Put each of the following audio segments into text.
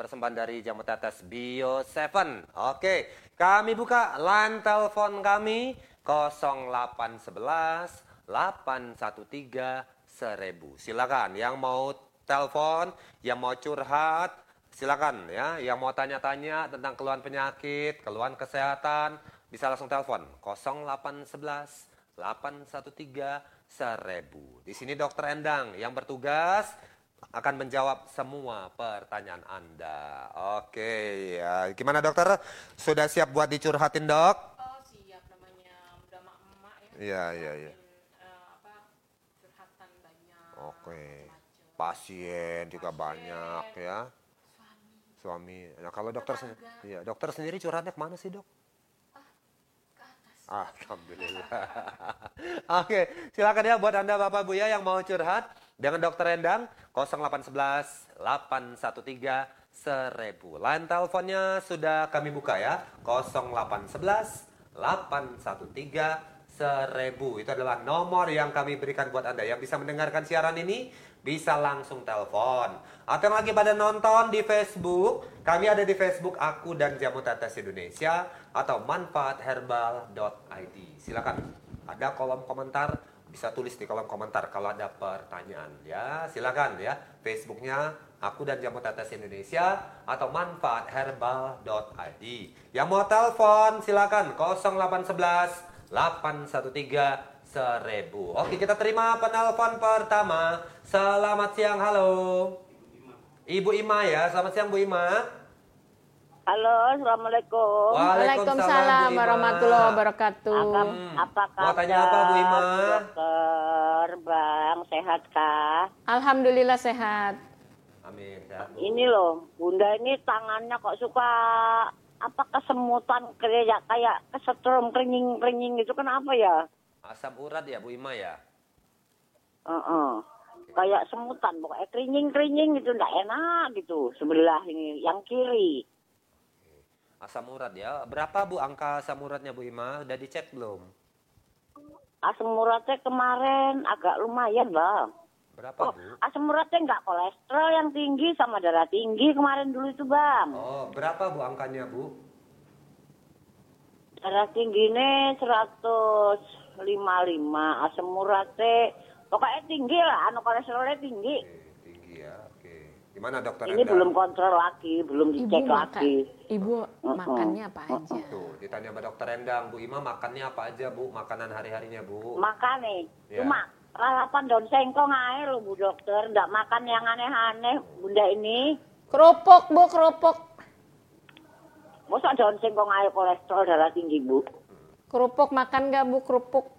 Persembahan dari Jamu Tetes Bio 7. Oke, kami buka line telepon kami 0811 813 1000. Silakan yang mau telepon, yang mau curhat, silakan ya. Yang mau tanya-tanya tentang keluhan penyakit, keluhan kesehatan, bisa langsung telepon 0811 813 1000. Di sini Dokter Endang yang bertugas akan menjawab semua pertanyaan Anda. Oke, ya. Gimana dokter? Sudah siap buat dicurhatin dok? Oh siap namanya udah mak-mak ya. Iya, iya, iya. Eh, curhatan banyak. Oke. macem. Pasien juga Pasien. banyak ya. Suami Suami. Nah kalau dokter sendiri, iya, dokter sendiri curhatnya ke mana sih dok? ke atas. Alhamdulillah. Oke, silakan ya buat Anda Bapak Bu ya yang mau curhat dengan Dokter Endang 0811 813 1000. Line teleponnya sudah kami buka ya. 0811 813 1000. Itu adalah nomor yang kami berikan buat Anda yang bisa mendengarkan siaran ini bisa langsung telepon. Atau yang lagi pada nonton di Facebook, kami ada di Facebook aku dan Jamu Tetes Indonesia atau manfaatherbal.id. Silakan. Ada kolom komentar, bisa tulis di kolom komentar kalau ada pertanyaan ya. Silakan ya. Facebooknya aku dan Jamu Tetes Indonesia atau manfaatherbal.id. Yang mau telepon silakan 0811 813 1000. Oke, kita terima penelpon pertama. Selamat siang, halo. Ibu Ima ya, selamat siang Bu Ima. Halo, assalamualaikum. Waalaikumsalam warahmatullahi wabarakatuh. Apa, Hmm. apa kabar? Mau tanya apa, Bu Ima? Dokter, Bang, sehat kah? Alhamdulillah sehat. Amin. Sehat, Bu. Ini loh, Bunda ini tangannya kok suka apa kesemutan kayak kayak kesetrum keringing keringing gitu kenapa ya? Asam urat ya Bu Ima ya? Heeh. Kayak semutan pokoknya keringing keringing gitu nggak enak gitu sebelah ini yang kiri. Asam urat ya. Berapa Bu angka asam uratnya Bu Ima? Udah dicek belum? Asam uratnya kemarin agak lumayan bang. Berapa Oh, Bu? asam uratnya nggak kolesterol yang tinggi sama darah tinggi kemarin dulu itu bang. Oh, berapa Bu angkanya Bu? Darah tinggi ini 155, asam uratnya pokoknya tinggi lah, anu kolesterolnya tinggi. Oke, tinggi ya. Gimana dokter Ini Enda? belum kontrol lagi, belum Ibu dicek makan, lagi. ibu makannya apa aja? Tuh, ditanya sama dokter Endang, Bu Ima makannya apa aja Bu? Makanan hari-harinya Bu? Makan nih, Ya. cuma lalapan daun sengkong aja loh Bu Dokter, nggak makan yang aneh-aneh Bunda ini. Kerupuk bu, kerupuk. Masa daun sengkong aja kolesterol darah tinggi Bu? Kerupuk makan gak bu kerupuk?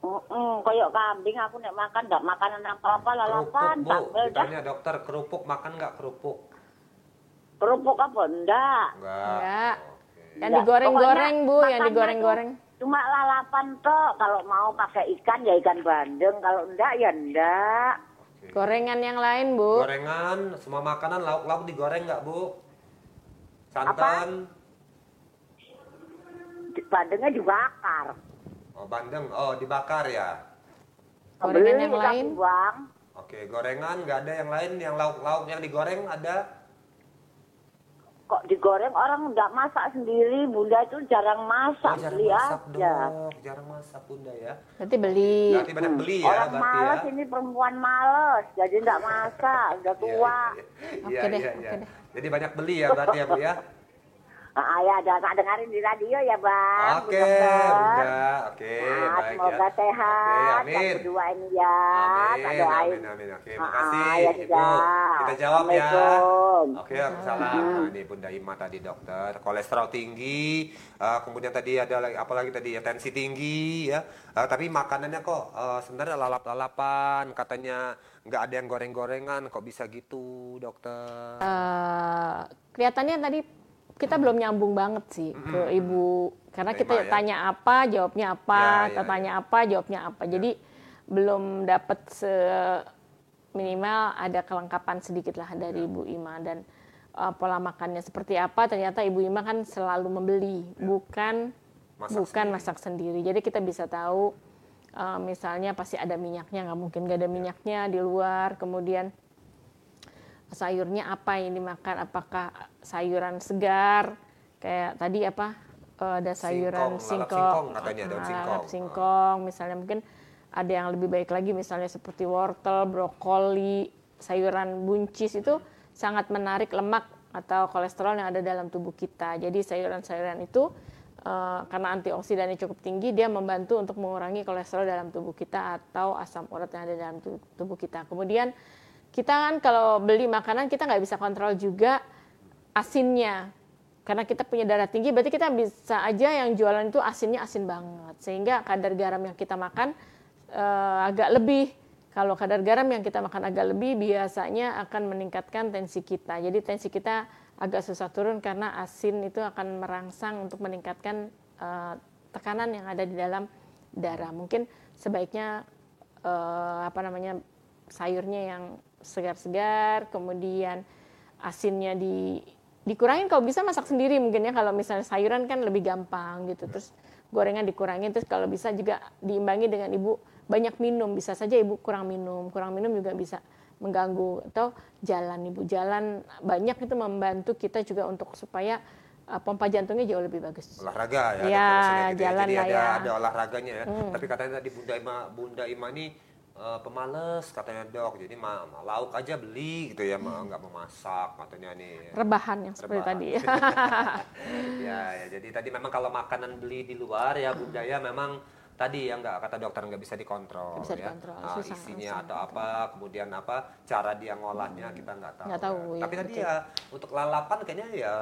Mm kayak kambing aku nek makan nggak makanan apa-apa lalapan, Kerupuk sambel dah. ditanya dokter kerupuk makan nggak kerupuk? Kerupuk apa enggak? Enggak. Enggak. Oke. Yang digoreng-goreng bu, yang digoreng-goreng. tuh Cuma lalapan toh, kalau mau pakai ikan ya ikan bandeng, kalau enggak ya enggak. Oke. Gorengan yang lain bu. Gorengan, semua makanan lauk-lauk digoreng nggak Bu? Santan? Bandengnya dibakar. Oh, bandeng. Oh, dibakar ya. Gorengan yang lain? Oke, gorengan nggak ada yang lain, yang lauk-lauk yang digoreng ada? Kok digoreng orang enggak masak sendiri, Bunda itu jarang masak, Oh, jarang beli masak aja. dok, jarang masak bunda ya. Berarti beli. Berarti banyak beli ya, Orang ya. males ini perempuan males, jadi enggak masak, udah Iya, tua. Iya, Oke iya, deh, iya, oke iya. deh. Jadi banyak beli ya berarti ya bu ya. Ah, ya, ada tak dengerin di radio ya, Bang. Oke, Dokter. bunda. Oke, Nah, baik semoga ya. sehat. Oke, Yang amin. kedua ini ya, Amin, doain. amin, amin. Oke, Ah, makasih ya Ibu. Kita jawab ya. Oke, salam. Nah, ini Bunda Ima tadi dokter, kolesterol tinggi, eh, kemudian tadi ada lagi apalagi tadi ya tensi tinggi ya. Eh, tapi makanannya kok eh, sebenarnya lalap-lalapan, katanya nggak ada yang goreng-gorengan, kok bisa gitu, dokter? Eh, kelihatannya tadi kita belum nyambung banget sih ke ibu karena kita ya? tanya apa jawabnya apa Ya, kita ya, tanya apa jawabnya apa. Jadi belum dapat se minimal ada kelengkapan sedikit lah dari ibu Ima. Dan eh, pola makannya seperti apa ternyata ibu Ima kan selalu membeli bukan Masak bukan sendiri. masak sendiri. Jadi kita bisa tahu eh, misalnya pasti ada minyaknya nggak mungkin nggak ada minyaknya di luar. Kemudian sayurnya apa yang dimakan, apakah sayuran segar kayak tadi apa eh, ada sayuran Singkong, singkong, singkong katanya, daun ah, singkong. lalap singkong, misalnya mungkin ada yang lebih baik lagi misalnya seperti wortel, brokoli, sayuran buncis itu sangat menarik lemak atau kolesterol yang ada dalam tubuh kita. Jadi sayuran-sayuran itu eh, karena antioksidannya cukup tinggi, dia membantu untuk mengurangi kolesterol dalam tubuh kita atau asam urat yang ada dalam tu- tubuh kita. Kemudian kita kan kalau beli makanan kita nggak bisa kontrol juga asinnya. Karena kita punya darah tinggi berarti kita bisa aja yang jualan itu asinnya asin banget. Sehingga kadar garam yang kita makan eh, agak lebih. Kalau kadar garam yang kita makan agak lebih biasanya akan meningkatkan tensi kita. Jadi tensi kita agak susah turun karena asin itu akan merangsang untuk meningkatkan eh, tekanan yang ada di dalam darah. Mungkin sebaiknya eh, apa namanya sayurnya yang segar-segar kemudian asinnya di dikurangin. Kalau bisa masak sendiri mungkin ya kalau misalnya sayuran kan lebih gampang gitu. Terus gorengan dikurangin terus kalau bisa juga diimbangi dengan ibu banyak minum. Bisa saja ibu kurang minum. Kurang minum juga bisa mengganggu atau jalan. Ibu jalan banyak itu membantu kita juga untuk supaya uh, pompa jantungnya jauh lebih bagus. Olahraga ya, Ya, misalnya gitu ya. jalan jadi lah ada ya. ada olahraganya ya. Tapi katanya tadi bunda ima bunda ima ini eh, pemales katanya dok jadi mah mah lauk aja beli gitu ya mah nggak memasak katanya nih rebahan yang seperti Rebahan. tadi ya, ya jadi tadi memang kalau makanan beli di luar ya bunda ya memang tadi ya nggak kata dokter nggak bisa dikontrol bisa ya dikontrol, Ah, susah, isinya susah atau apa kemudian apa cara dia ngolahnya kita nggak tahu, Nggak tahu, ya. ya, tapi tadi betul. ya untuk lalapan kayaknya ya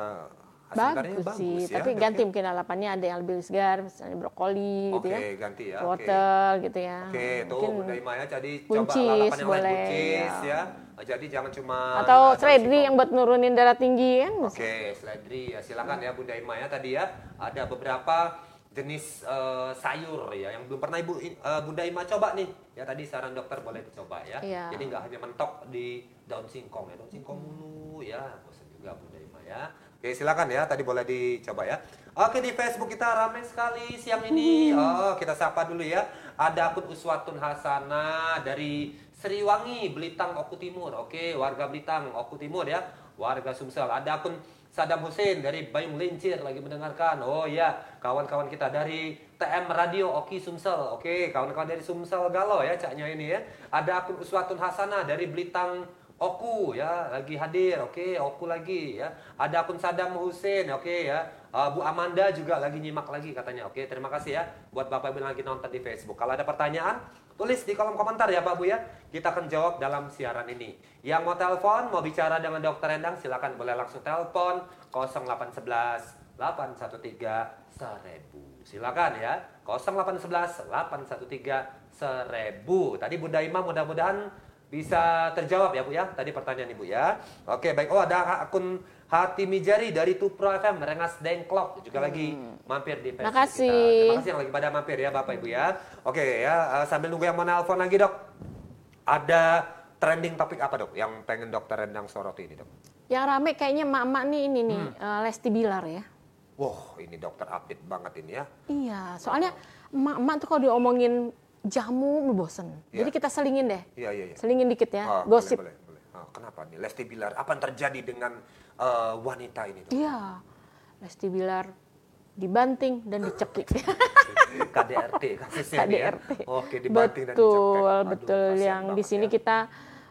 sebenarnya bagus, sih ya, tapi ganti ya. mungkin lalapannya ada yang lebih segar misalnya brokoli gitu Oke, ya ganti ya, wortel gitu ya Oke, tuh Mungkin- Bunda Ima ya, jadi buncis coba lalapan yang lain boleh, buncis ya. ya. Jadi jangan cuma atau seledri yang buat nurunin darah tinggi kan Oke, seledri ya silakan ya Bunda Ima ya tadi ya ada beberapa jenis eh, sayur ya yang belum pernah Ibu eh, Bunda Ima coba nih. Ya tadi saran dokter boleh dicoba ya. Iya. Jadi nggak hanya mentok di daun singkong ya, daun singkong dulu ya. Bosan juga Bunda Ima ya. Oke, silakan ya tadi boleh dicoba ya. Oke, di Facebook kita ramai sekali siang ini. Oh, kita sapa dulu ya. Ada akun Uswatun Hasana dari Sriwangi, Belitang, Oku Timur. Oke, warga Belitang, Oku Timur ya. Warga Sumsel. Ada akun Sadam Hussein dari Bayung Lincir lagi mendengarkan. Oh ya, kawan-kawan kita dari TM Radio Oki Sumsel. Oke, kawan-kawan dari Sumsel Galo ya caknya ini ya. Ada akun Uswatun Hasanah dari Belitang Oku ya lagi hadir. Oke, Oku lagi ya. Ada akun Sadam Hussein. Oke ya. Uh, Bu Amanda juga lagi nyimak lagi katanya. Oke, terima kasih ya buat Bapak Ibu yang lagi nonton di Facebook. Kalau ada pertanyaan, tulis di kolom komentar ya Pak Bu ya. Kita akan jawab dalam siaran ini. Yang mau telepon, mau bicara dengan Dokter Endang, silakan boleh langsung telepon 0811 813 1000. Silakan ya. 0811 813 1000. Tadi Bunda Imam mudah-mudahan bisa terjawab ya Bu ya. Tadi pertanyaan Ibu ya. Oke, baik. Oh, ada akun Hati Mijari dari Tupro FM Rengas Dengklok juga lagi mampir di Facebook Makasih. kita. Terima kasih yang lagi pada mampir ya Bapak Ibu ya. Oke ya, eh, sambil nunggu yang mau nelpon lagi dok. Ada trending topik apa dok yang pengen dokter Rendang soroti ini dok? yang rame kayaknya emak-emak nih ini nih Hmm. eh, Lesti Bilar ya Wah ini dokter update banget ini ya. iya soalnya emak-emak tuh kalau diomongin jamu bosen Iya. jadi kita selingin deh Iya iya iya. selingin dikit ya Ah, gosip Boleh, boleh, boleh. Ah, kenapa nih Lesti Bilar? Apa yang terjadi dengan eh, wanita ini iya Lesti Bilar dibanting dan dicekik KDRT kasusnya nih ya. KDRT. Oke dibanting dan betul, dicekek. Aduh, betul. kasihan Yang di sini ya. kita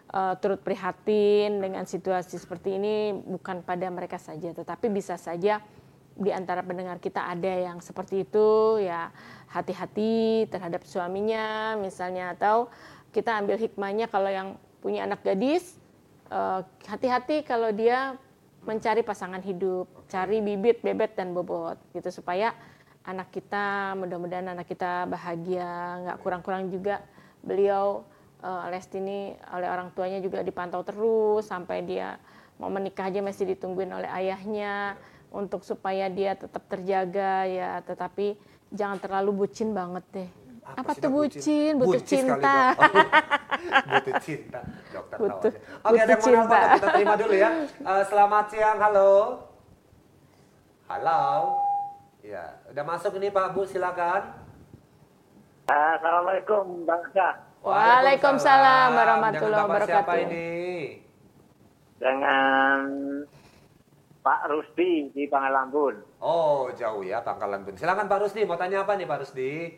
uh, turut prihatin dengan situasi seperti ini bukan pada mereka saja, tetapi bisa saja di antara pendengar kita ada yang seperti itu ya hati-hati terhadap suaminya misalnya atau kita ambil hikmahnya kalau yang punya anak gadis uh, hati-hati kalau dia mencari pasangan hidup, cari bibit, bebet dan bobot gitu supaya anak kita mudah-mudahan anak kita bahagia, nggak kurang-kurang juga. Beliau uh, Lesti ini oleh orang tuanya juga dipantau terus sampai dia mau menikah aja masih ditungguin oleh ayahnya untuk supaya dia tetap terjaga ya, tetapi jangan terlalu bucin banget deh. Apa, sih, tuh bucin? Butuh kali, cinta. Dok. butuh cinta. Dokter tahu Butuh- aja. Oke, ada yang mau. Dok. kita terima dulu ya. Eh, selamat siang, halo. Halo. Ya, udah masuk ini Pak Bu, silakan. Assalamualaikum Bang Syah. Waalaikumsalam warahmatullahi Dengan Bapak Siapa wabarakatuh. ini? dengan Pak Rusdi di Pangalambun. Oh, jauh ya Pangkalan Bun. Silakan Pak Rusdi, mau tanya apa nih Pak Rusdi?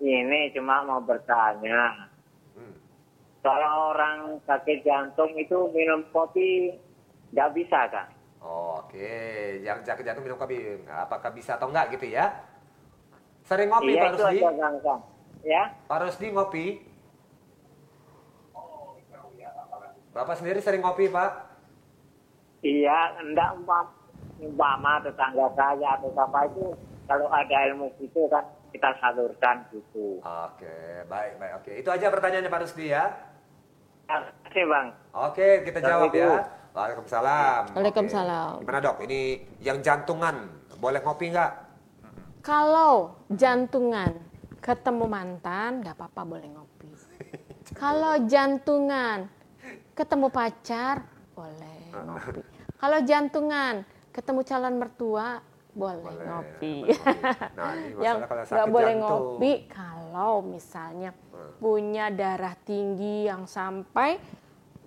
Ini cuma mau bertanya, Hmm. kalau orang sakit jantung itu minum kopi nggak bisa kan? Oh, Oke, yang sakit jantung minum kopi, apakah bisa atau enggak gitu ya? Sering ngopi iya Pak Rusdi? aja Kang. Ya, Pak Rusdi ngopi? Bapak sendiri sering ngopi Pak? Iya enggak umpam- umpama tetangga saya atau siapa itu kalau ada ilmu itu kan kita salurkan gitu. Oke, baik, baik. Oke, itu aja pertanyaannya Pak Rusdi ya. Terima kasih bang. Oke, kita jawab ya. Waalaikumsalam. Oke. Waalaikumsalam. Gimana dok? Ini yang jantungan, boleh ngopi nggak? Kalau jantungan ketemu mantan, nggak apa-apa boleh ngopi. Kalau jantungan ketemu pacar, boleh ngopi. Kalau jantungan ketemu calon mertua, boleh, Boleh, ngopi. Nah, Yang nggak boleh jantung. ngopi kalau misalnya punya darah tinggi yang sampai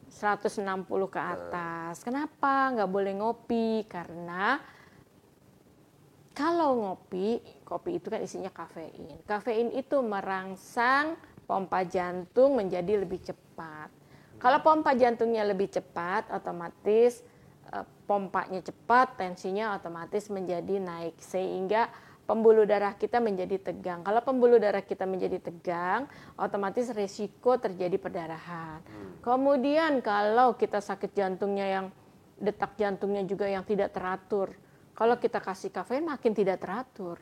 160 ke atas. Kenapa nggak boleh ngopi? Karena kalau ngopi, kopi itu kan isinya kafein. Kafein itu merangsang pompa jantung menjadi lebih cepat. Kalau pompa jantungnya lebih cepat, otomatis eh, pompanya cepat, tensinya otomatis menjadi naik sehingga pembuluh darah kita menjadi tegang. Kalau pembuluh darah kita menjadi tegang, otomatis resiko terjadi perdarahan. Kemudian kalau kita sakit jantungnya yang detak jantungnya juga yang tidak teratur, kalau kita kasih kafein makin tidak teratur.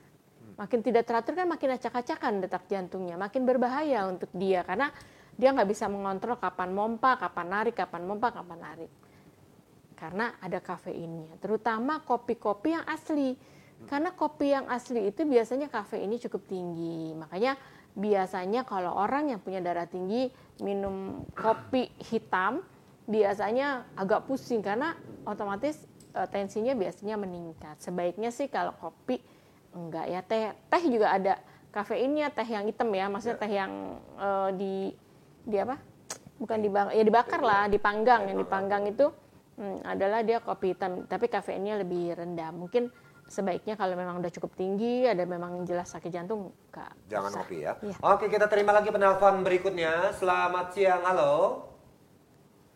Makin tidak teratur kan makin acak-acakan detak jantungnya, makin berbahaya untuk dia karena dia nggak bisa mengontrol kapan mompa, kapan narik, kapan mompa, kapan narik. Karena ada kafeinnya, terutama kopi-kopi yang asli. Karena kopi yang asli itu biasanya kafeinnya cukup tinggi. Makanya biasanya kalau orang yang punya darah tinggi minum kopi hitam biasanya agak pusing karena otomatis eh, tensinya biasanya meningkat. Sebaiknya sih kalau kopi enggak ya teh teh juga ada kafeinnya teh yang hitam ya maksudnya teh yang eh, di di apa bukan dibakar ya dibakar lah dipanggang yang dipanggang itu hmm, adalah dia kopi hitam tapi kafeinnya lebih rendah mungkin sebaiknya kalau memang udah cukup tinggi ada memang jelas sakit jantung enggak Jangan usah. ngopi ya. Iya. Oke, kita terima lagi penelpon berikutnya. Selamat siang, halo.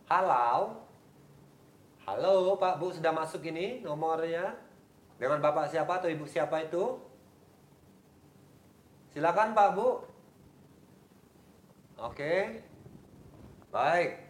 Halo. Halo, Pak Bu sudah masuk ini nomornya. Dengan Bapak siapa atau Ibu siapa itu? Silakan Pak Bu. Oke. Baik.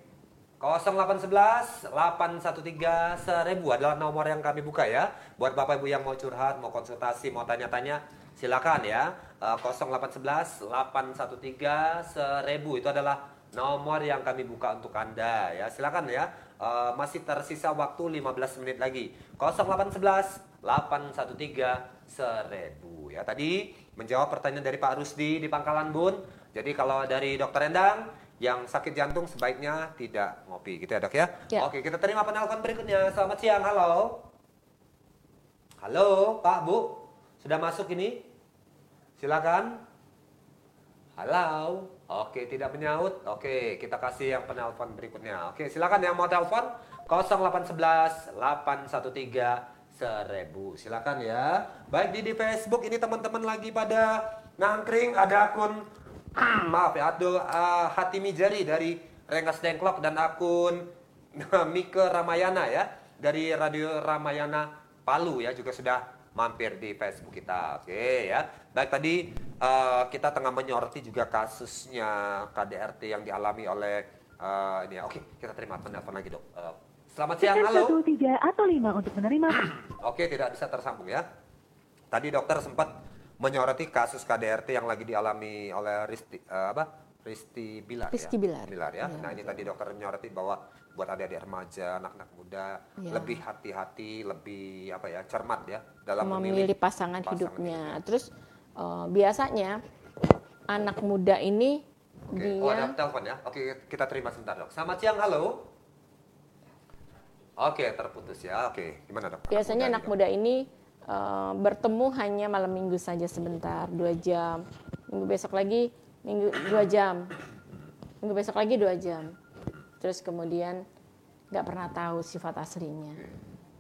0811 813 1000 adalah nomor yang kami buka ya. Buat Bapak Ibu yang mau curhat, mau konsultasi, mau tanya-tanya, silakan ya. Eh, 0811 813 1000 itu adalah nomor yang kami buka untuk Anda ya. Silakan ya. Eh, masih tersisa waktu 15 menit lagi. 0811 813 1000 ya. Tadi menjawab pertanyaan dari Pak Rusdi di Pangkalan Bun. Jadi kalau dari Dokter Endang yang sakit jantung sebaiknya tidak ngopi gitu ya dok ya. Ya. Oke kita terima penelpon berikutnya. Selamat siang, halo. Halo Pak Bu, sudah masuk ini? Silakan. Halo. Oke tidak menyaut. Oke kita kasih yang penelpon berikutnya. Oke silakan yang mau telepon 0811 813 1000 silakan ya. Baik di, di Facebook ini teman-teman lagi pada nangkring ada akun maaf ya Abdul uh, Hatimi Jari dari Rengas Dengklok dan akun Mike Ramayana ya dari Radio Ramayana Palu ya juga sudah mampir di Facebook kita. Oke ya. Baik tadi uh, kita tengah menyoroti juga kasusnya KDRT yang dialami oleh uh, ini ya. Oke, kita terima penelpon lagi, Dok. Uh, selamat siang, halo. satu, tiga, atau lima untuk menerima. Oke, tidak bisa tersambung ya. Tadi dokter sempat menyoroti kasus KDRT yang lagi dialami oleh Risti eh, apa? Risti Bilar Rizky ya. Bilar. ya. Iya, nah, ini tadi dokter menyoroti bahwa buat adik-adik remaja, anak-anak muda Iya. lebih hati-hati, lebih apa ya, cermat ya dalam memilih pasangan, hidupnya. Terus eh, biasanya anak muda ini Oke, dia oh ada telepon ya. Oke, kita terima sebentar, Dok. Selamat siang, halo. Oke, terputus ya. Oke, gimana, Dok? biasanya anak Dok. muda ini eh, bertemu hanya malam minggu saja sebentar, dua jam. Minggu besok lagi minggu dua jam. Minggu besok lagi dua jam. Terus kemudian nggak pernah tahu sifat aslinya.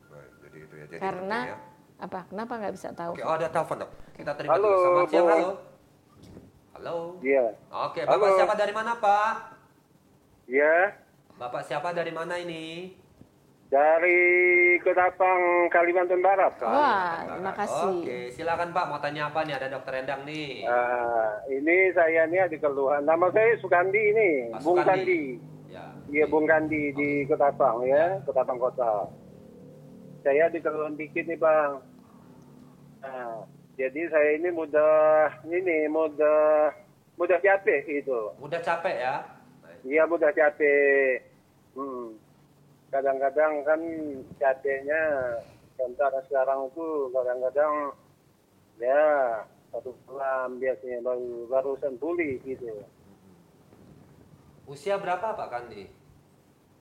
Baik, jadi itu ya. Jadi Karena ya. apa? Kenapa nggak bisa tahu? Oke, oh ada telepon dok. Kita terima Halo, dulu. Selamat siang, halo. Halo. Iya. Oke, Bapak Halo. siapa dari mana Pak? Iya. Bapak siapa dari mana ini? Dari Ketapang, Kalimantan Barat. Wah, Kalimantan terima kasih. Oke, silakan Pak. Mau tanya apa nih? Ada dokter Endang nih. Ah, ini saya ini ada keluhan. Nama saya Sukandi ini, Pak Bung Sukandi. Kandi. Ya. Iya, Bung Kandi di Ketapang ya, Ketapang Kota. Saya ada keluhan dikit nih, Bang. Nah, jadi saya ini mudah ini mudah mudah capek itu. Mudah capek ya? Iya mudah capek. Hmm. Kadang-kadang kan capeknya sementara sekarang itu kadang-kadang ya satu bulan biasanya baru barusan pulih gitu. Usia berapa Pak Kandi?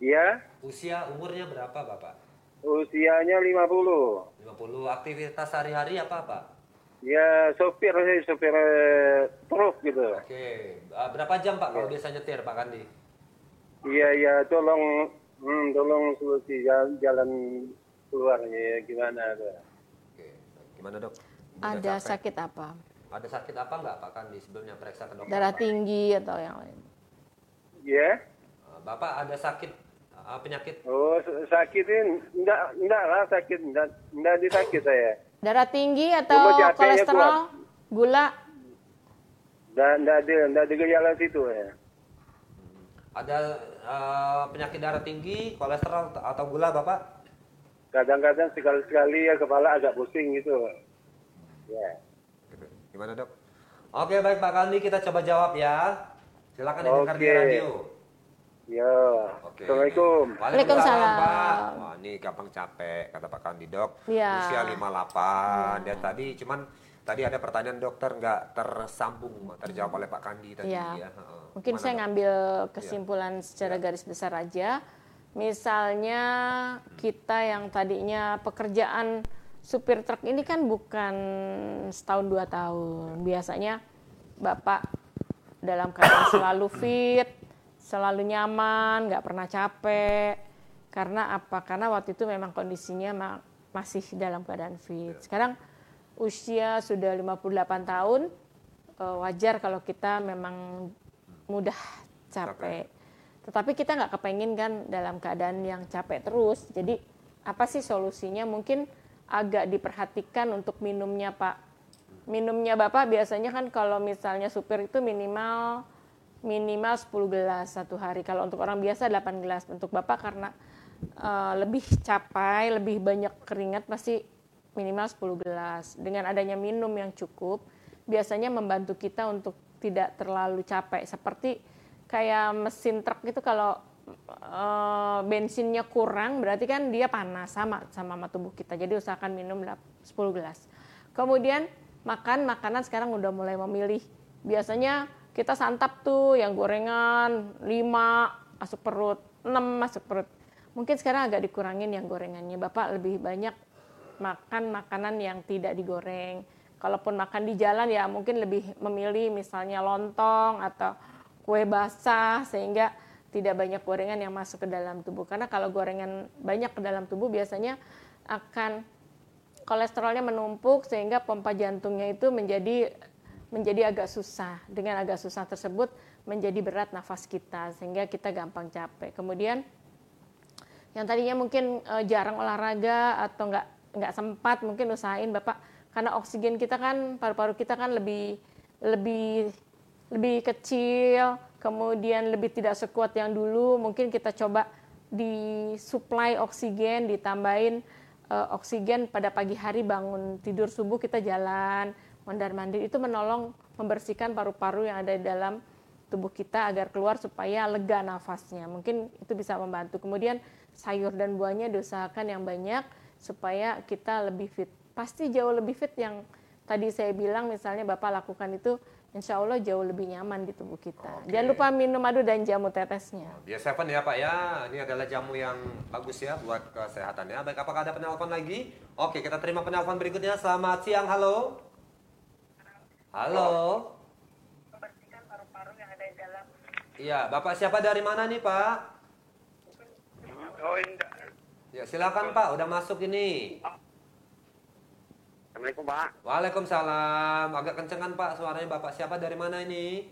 Iya, Usia umurnya berapa Bapak? usianya 50. 50. Aktivitas sehari-hari apa Pak? Ya sopir sih, sopir eh, truk gitu. Oke. Ah, berapa jam Pak kalau biasa nyetir Pak Kandi? Iya iya tolong hmm, tolong solusi jalan, jalan keluarnya ya gimana tuh. Oke. Gimana dok? Mudah Ada capek. sakit apa? Ada sakit apa nggak Pak Kandi sebelumnya periksa ke dokter? Darah Pak? tinggi atau yang lain? Ya. Ah, Bapak ada sakit ah, penyakit Oh, sakitin enggak enggak lah sakit enggak enggak disakit saya. Darah tinggi atau kolesterol? Gula? Enggak enggak ada enggak ada gejala situ ya. Ada ah, penyakit darah tinggi, kolesterol atau gula Bapak? Kadang-kadang sekali-sekali ya kepala agak pusing gitu. Ya. Gimana dok? Oke baik Pak Kandi kita coba jawab ya. Silakan dengarkan di Oke. radio. Ya. Oke. Assalamualaikum. Waalaikumsalam. Pak. Wah, ini gampang capek kata Pak Kandi, Dok. Iya. Usia 58. Dan tadi cuman tadi ada pertanyaan dokter nggak tersambung terjawab oleh Pak Kandi tadi Iya. ya. Heeh. Mungkin Gimana, saya ngambil kesimpulan secara garis besar aja. Misalnya kita yang tadinya pekerjaan supir truk ini kan bukan setahun dua tahun. Biasanya Bapak dalam keadaan selalu fit, selalu nyaman, nggak pernah capek. Karena apa? Karena waktu itu memang kondisinya ma- masih dalam keadaan fit. Sekarang usia sudah 58 tahun, eh, wajar kalau kita memang mudah capek. Tetapi kita nggak kepengin kan dalam keadaan yang capek terus. Jadi apa sih solusinya? Mungkin agak diperhatikan untuk minumnya Pak. Minumnya Bapak biasanya kan kalau misalnya supir itu minimal minimal 10 gelas satu hari. Kalau untuk orang biasa 8 gelas. Untuk Bapak karena eh, lebih capai, lebih banyak keringat pasti minimal 10 gelas. Dengan adanya minum yang cukup, biasanya membantu kita untuk tidak terlalu capek. Seperti kayak mesin truk itu kalau eh, bensinnya kurang, berarti kan dia panas sama sama sama tubuh kita. Jadi usahakan minum lap- 10 gelas. Kemudian makan makanan sekarang udah mulai memilih. Biasanya kita santap tuh yang gorengan 5 masuk perut, 6 masuk perut. Mungkin sekarang agak dikurangin yang gorengannya. Bapak lebih banyak makan makanan yang tidak digoreng. Kalaupun makan di jalan ya mungkin lebih memilih misalnya lontong atau kue basah sehingga tidak banyak gorengan yang masuk ke dalam tubuh. Karena kalau gorengan banyak ke dalam tubuh biasanya akan kolesterolnya menumpuk sehingga pompa jantungnya itu menjadi menjadi agak susah. Dengan agak susah tersebut menjadi berat nafas kita sehingga kita gampang capek. Kemudian yang tadinya mungkin eh, jarang olahraga atau nggak nggak sempat mungkin usahain bapak karena oksigen kita kan paru-paru kita kan lebih lebih lebih kecil kemudian lebih tidak sekuat yang dulu mungkin kita coba disuplai oksigen ditambahin eh, oksigen pada pagi hari bangun tidur subuh kita jalan mondar mandir itu menolong membersihkan paru-paru yang ada di dalam tubuh kita agar keluar supaya lega nafasnya. Mungkin itu bisa membantu. Kemudian sayur dan buahnya diusahakan yang banyak supaya kita lebih fit. Pasti jauh lebih fit yang tadi saya bilang misalnya Bapak lakukan itu insya Allah jauh lebih nyaman di tubuh kita. Oke. Jangan lupa minum madu dan jamu tetesnya. Dia seven ya Pak ya. Ini adalah jamu yang bagus ya buat kesehatannya. Baik, apakah ada penelpon lagi? Oke, kita terima penelpon berikutnya. Selamat siang, halo. Halo. Iya, Bapak siapa dari mana nih Pak? Oh. Ya, silakan Pak, udah masuk ini. Assalamualaikum, Pak. Waalaikumsalam. Agak kencengan Pak suaranya Bapak. Siapa dari mana ini?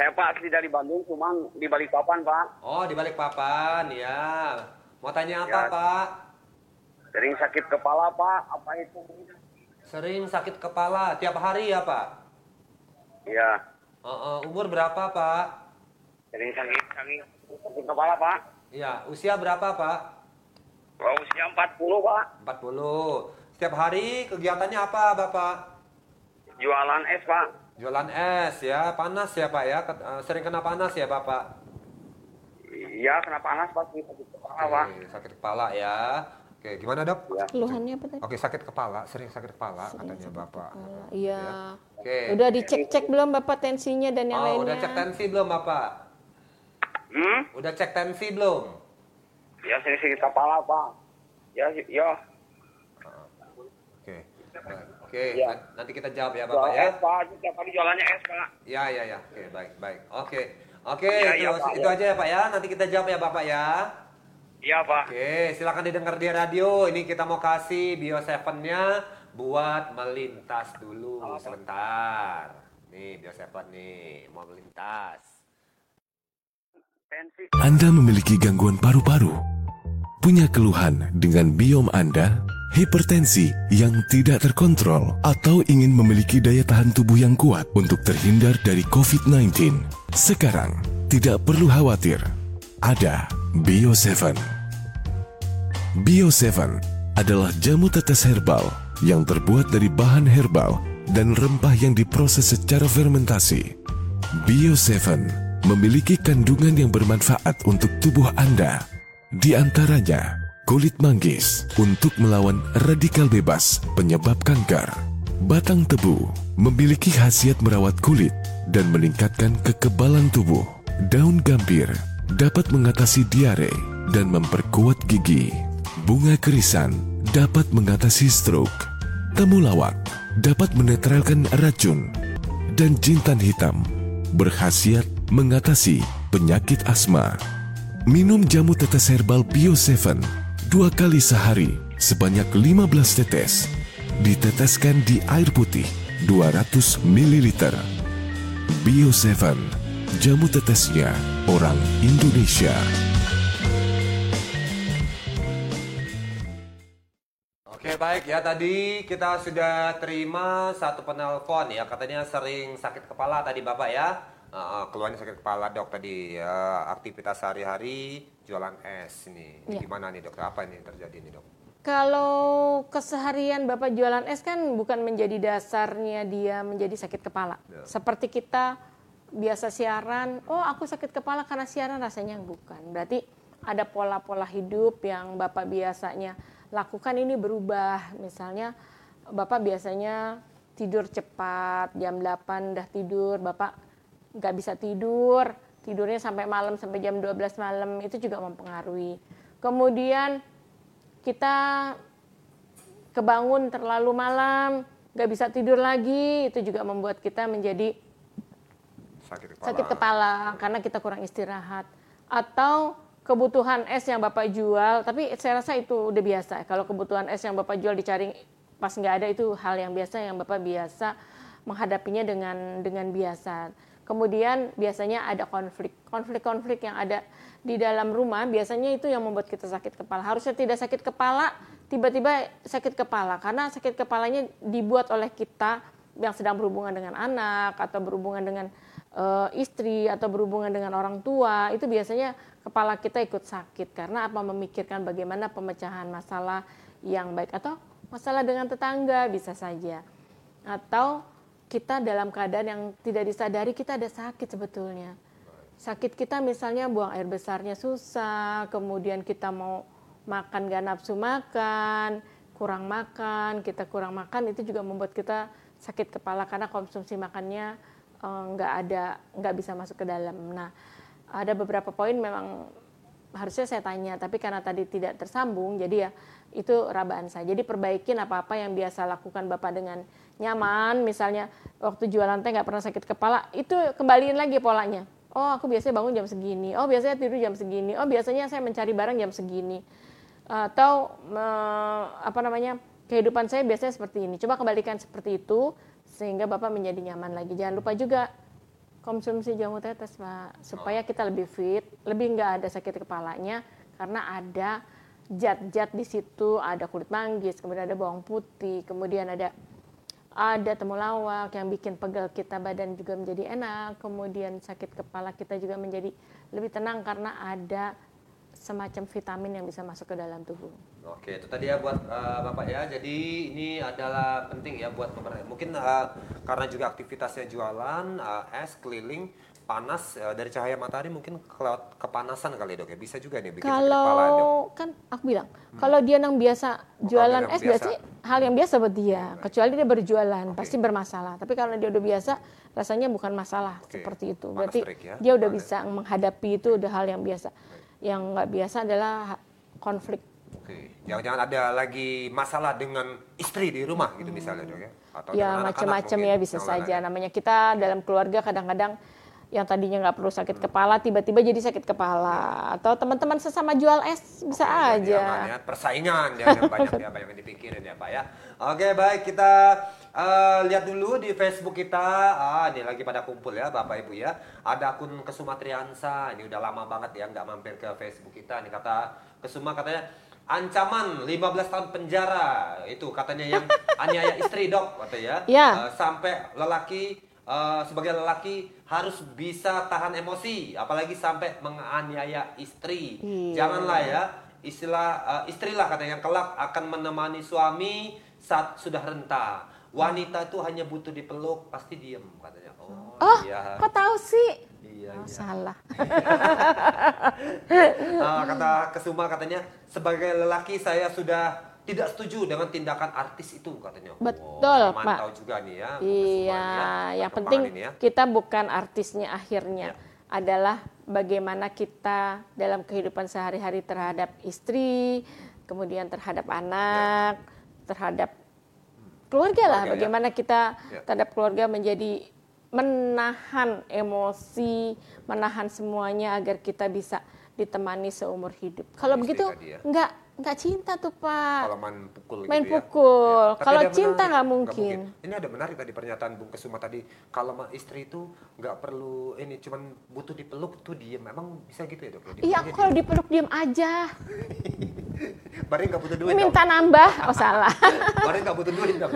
Saya Pak asli dari Bandung, cuman di Balikpapan, Pak. Oh, di balik papan, ya. Mau tanya apa, Ya. Pak? Sering sakit kepala, Pak. Apa itu? Sering sakit kepala tiap hari ya, Pak? Iya. Uh, uh, umur berapa, Pak? Sering sakit, sakit, sakit kepala, Pak. Ya, usia berapa, Pak? Oh, usia 40, Pak. 40. Setiap hari kegiatannya apa, Bapak? Jualan es, Pak. Jualan es ya, panas ya, Pak ya. Uh, Sering kena panas ya, Bapak? Iya, kena panas, Pak. Sakit kepala, Pak. Oke, sakit kepala ya. Oke, gimana, Dok? Ya. Keluhannya apa tadi? Oke, sakit kepala, sering sakit kepala katanya Bapak. Kepala. Iya. Oke. Udah dicek-cek belum Bapak tensinya dan yang Oh, lainnya? udah cek tensi belum, Bapak? Hmm? Udah cek tensi belum? Ya, sering sakit kepala, Pak. Ya, ya. Oke. Oke, Ya. nan- nanti kita jawab ya Bapak ya. es, Pak. Setiap hari jualannya es, Pak. Ya, ya, ya. Oke, baik, baik. Oke. Oke, Ya, itu, ya, Pak, itu ya. aja ya Pak ya. Nanti kita jawab ya Bapak ya. Iya, Pak. Oke, silakan didengar di radio. Ini kita mau kasih Bio 7-nya buat melintas dulu sebentar. Nih, Bio 7 nih, mau melintas. Anda memiliki gangguan paru-paru, punya keluhan dengan biom Anda, hipertensi yang tidak terkontrol, atau ingin memiliki daya tahan tubuh yang kuat untuk terhindar dari COVID-19. Sekarang, tidak perlu khawatir. Ada Bio 7. Bio 7 adalah jamu tetes herbal yang terbuat dari bahan herbal dan rempah yang diproses secara fermentasi. Bio 7 memiliki kandungan yang bermanfaat untuk tubuh Anda. Di antaranya, kulit manggis untuk melawan radikal bebas penyebab kanker. Batang tebu memiliki khasiat merawat kulit dan meningkatkan kekebalan tubuh. Daun gambir dapat mengatasi diare dan memperkuat gigi. Bunga kerisan dapat mengatasi stroke. Temulawak dapat menetralkan racun dan jintan hitam berkhasiat mengatasi penyakit asma. Minum jamu tetes herbal Bio 7 dua kali sehari sebanyak 15 tetes. Diteteskan di air putih 200 ml. Bio 7, jamu tetesnya orang Indonesia. Baik ya tadi kita sudah terima satu penelpon ya katanya sering sakit kepala tadi bapak ya uh, keluarnya sakit kepala dok tadi ya, aktivitas sehari-hari jualan es nih Ini Iya. gimana nih dokter apa ini yang terjadi nih dok? Kalau keseharian Bapak jualan es kan bukan menjadi dasarnya dia menjadi sakit kepala. Ya. Seperti kita biasa siaran, oh aku sakit kepala karena siaran rasanya bukan. Berarti ada pola-pola hidup yang Bapak biasanya lakukan ini berubah. Misalnya Bapak biasanya tidur cepat, jam 8 udah tidur, Bapak nggak bisa tidur, tidurnya sampai malam sampai jam 12 malam itu juga mempengaruhi. Kemudian kita kebangun terlalu malam, nggak bisa tidur lagi, itu juga membuat kita menjadi Sakit kepala. sakit kepala karena kita kurang istirahat. Atau kebutuhan es yang Bapak jual, tapi saya rasa itu udah biasa. Kalau kebutuhan es yang Bapak jual dicari pas nggak ada itu hal yang biasa yang Bapak biasa menghadapinya dengan dengan biasa. Kemudian biasanya ada konflik, konflik-konflik yang ada di dalam rumah biasanya itu yang membuat kita sakit kepala. Harusnya tidak sakit kepala, tiba-tiba sakit kepala karena sakit kepalanya dibuat oleh kita yang sedang berhubungan dengan anak atau berhubungan dengan eh, istri atau berhubungan dengan orang tua itu biasanya kepala kita ikut sakit. Karena apa? Memikirkan bagaimana pemecahan masalah yang baik. Atau masalah dengan tetangga bisa saja. Atau kita dalam keadaan yang tidak disadari kita ada sakit sebetulnya. Sakit kita misalnya buang air besarnya susah kemudian kita mau makan gak nafsu makan kurang makan kita kurang makan itu juga membuat kita sakit kepala karena konsumsi makannya nggak ada nggak bisa masuk ke dalam nah ada beberapa poin memang harusnya saya tanya tapi karena tadi tidak tersambung jadi ya itu rabaan saya jadi perbaikin apa-apa yang biasa lakukan bapak dengan nyaman misalnya waktu jualan teh nggak pernah sakit kepala itu kembaliin lagi polanya Oh, aku biasanya bangun jam segini. Oh, biasanya tidur jam segini. Oh, biasanya saya mencari barang jam segini. Atau eh, apa namanya? kehidupan saya biasanya seperti ini. Coba kembalikan seperti itu sehingga Bapak menjadi nyaman lagi. Jangan lupa juga konsumsi jamu tetes, Pak, supaya kita lebih fit, lebih nggak ada sakit kepalanya karena ada zat-zat di situ, ada kulit manggis, kemudian ada bawang putih, kemudian ada ada temulawak yang bikin pegel kita badan juga menjadi enak, kemudian sakit kepala kita juga menjadi lebih tenang karena ada semacam vitamin yang bisa masuk ke dalam tubuh. Oke, itu tadi ya buat uh, Bapak ya. Jadi ini adalah penting ya buat pemerintah. Mungkin uh, karena juga aktivitasnya jualan, uh, es keliling, panas uh, dari cahaya matahari mungkin kelewat kepanasan kali dok ya. Bisa juga nih bikin sakit kepala dok. Kalau kan aku bilang, kalau dia yang biasa jualan yang es biasa. berarti hal yang biasa buat dia. Kecuali dia berjualan, pasti bermasalah. Tapi kalau dia udah biasa, rasanya bukan masalah Oke, seperti itu. Berarti terik ya. dia udah Panas. bisa menghadapi itu udah hal yang biasa. Yang nggak biasa adalah konflik. Oke, jangan-jangan ada lagi masalah dengan istri di rumah gitu misalnya dok ya. Atau ya macam-macam ya bisa saja. lain-lain. Namanya kita dalam keluarga kadang-kadang yang tadinya nggak perlu sakit kepala tiba-tiba jadi sakit kepala atau teman-teman sesama jual es bisa Oke, aja. ya. Persaingan ya, yang banyak ya, banyak yang dipikirin ya Pak ya. Oke baik kita eh, lihat dulu di Facebook kita. Ah ini lagi pada kumpul ya Bapak Ibu ya. Ada akun Kesuma Triansa. Ini udah lama banget ya nggak mampir ke Facebook kita. Ini kata Kesuma katanya ancaman 15 tahun penjara itu katanya yang aniaya istri dok katanya Ya. Eh, sampai lelaki eh, sebagai lelaki harus bisa tahan emosi apalagi sampai menganiaya istri Iya. janganlah ya istilah eh, istrilah katanya yang kelak akan menemani suami saat sudah renta wanita itu hanya butuh dipeluk pasti diem katanya oh, Oh, iya kok tahu sih? iya, Oh, iya. salah. Ah, kata Kesuma katanya sebagai lelaki saya sudah tidak setuju dengan tindakan artis itu katanya. Betul, Wow, Pak. Mantau juga nih ya. Iya, ya, yang penting ya. kita bukan artisnya akhirnya. Ya. Adalah bagaimana kita dalam kehidupan sehari-hari terhadap istri, kemudian terhadap anak, terhadap keluarga lah. Keluarga, ya. Bagaimana kita Ya. terhadap keluarga menjadi menahan emosi, menahan semuanya agar kita bisa ditemani seumur hidup. Kalau Istri begitu ya. nggak nggak cinta tuh Pak. Kalau main pukul Main gitu ya. pukul. Tapi Kalau ada cinta nggak mungkin. Ini ada menarik tadi pernyataan Bung Kesuma tadi. Kalau ma- istri itu nggak perlu ini cuman butuh dipeluk tuh diem. Emang bisa gitu ya dok? ya? Iya, kalau dipeluk diam aja. Bareng nggak butuh duit. Minta dok. nambah, oh salah. Bareng nggak butuh duit dong.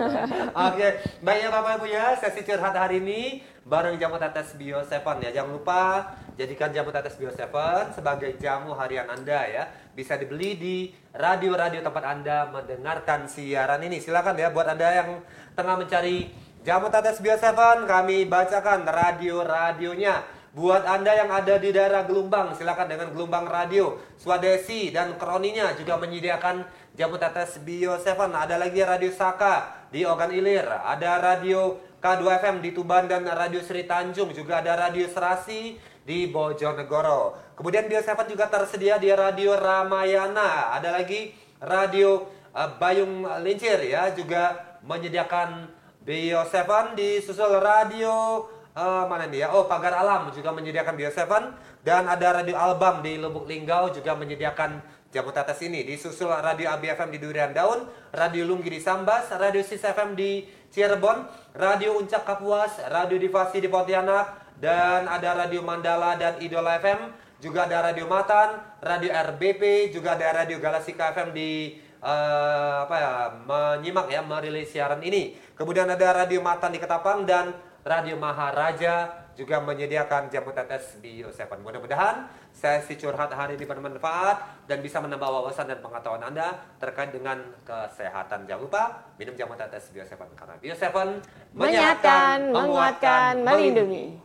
Oke, baik ya Bapak Ibu ya, sesi curhat hari ini bareng jamu tetes Bio 7 ya. Jangan lupa jadikan jamu tetes Bio 7 sebagai jamu harian Anda ya. Bisa dibeli di radio-radio tempat Anda mendengarkan siaran ini. Silakan ya buat Anda yang tengah mencari jamu tetes Bio 7, kami bacakan radio-radionya. Buat Anda yang ada di daerah Gelombang, silakan dengan Gelombang Radio, Swadesi dan Kroninya juga menyediakan jamu tetes Bio 7. Ada lagi Radio Saka di Ogan Ilir, ada Radio K2FM di Tuban dan Radio Sri Tanjung, juga ada Radio Serasi di Bojonegoro. Kemudian Bio 7 juga tersedia di Radio Ramayana, ada lagi Radio eh, Bayung Lincir ya, juga menyediakan Bio 7 di susul Radio Eh, mana ya? Oh, Pagar Alam juga menyediakan Bio 7 dan ada Radio Albam di Lubuk Linggau juga menyediakan jamu tetes ini. Disusul Radio ABFM di Durian Daun, Radio Lunggi di Sambas, Radio Sis FM di Cirebon, Radio Uncak Kapuas, Radio Divasi di Pontianak dan ada Radio Mandala dan Idola FM, juga ada Radio Matan, Radio RBP, juga ada Radio Galasika FM di eh, apa ya menyimak ya merilis siaran ini. Kemudian ada Radio Matan di Ketapang dan Radio Maharaja juga menyediakan jamu tetes Bio 7. Mudah-mudahan sesi curhat hari ini bermanfaat dan bisa menambah wawasan dan pengetahuan Anda terkait dengan kesehatan. Jangan lupa minum jamu tetes Bio 7 karena Bio 7 Menyehatkan, menguatkan, melindungi.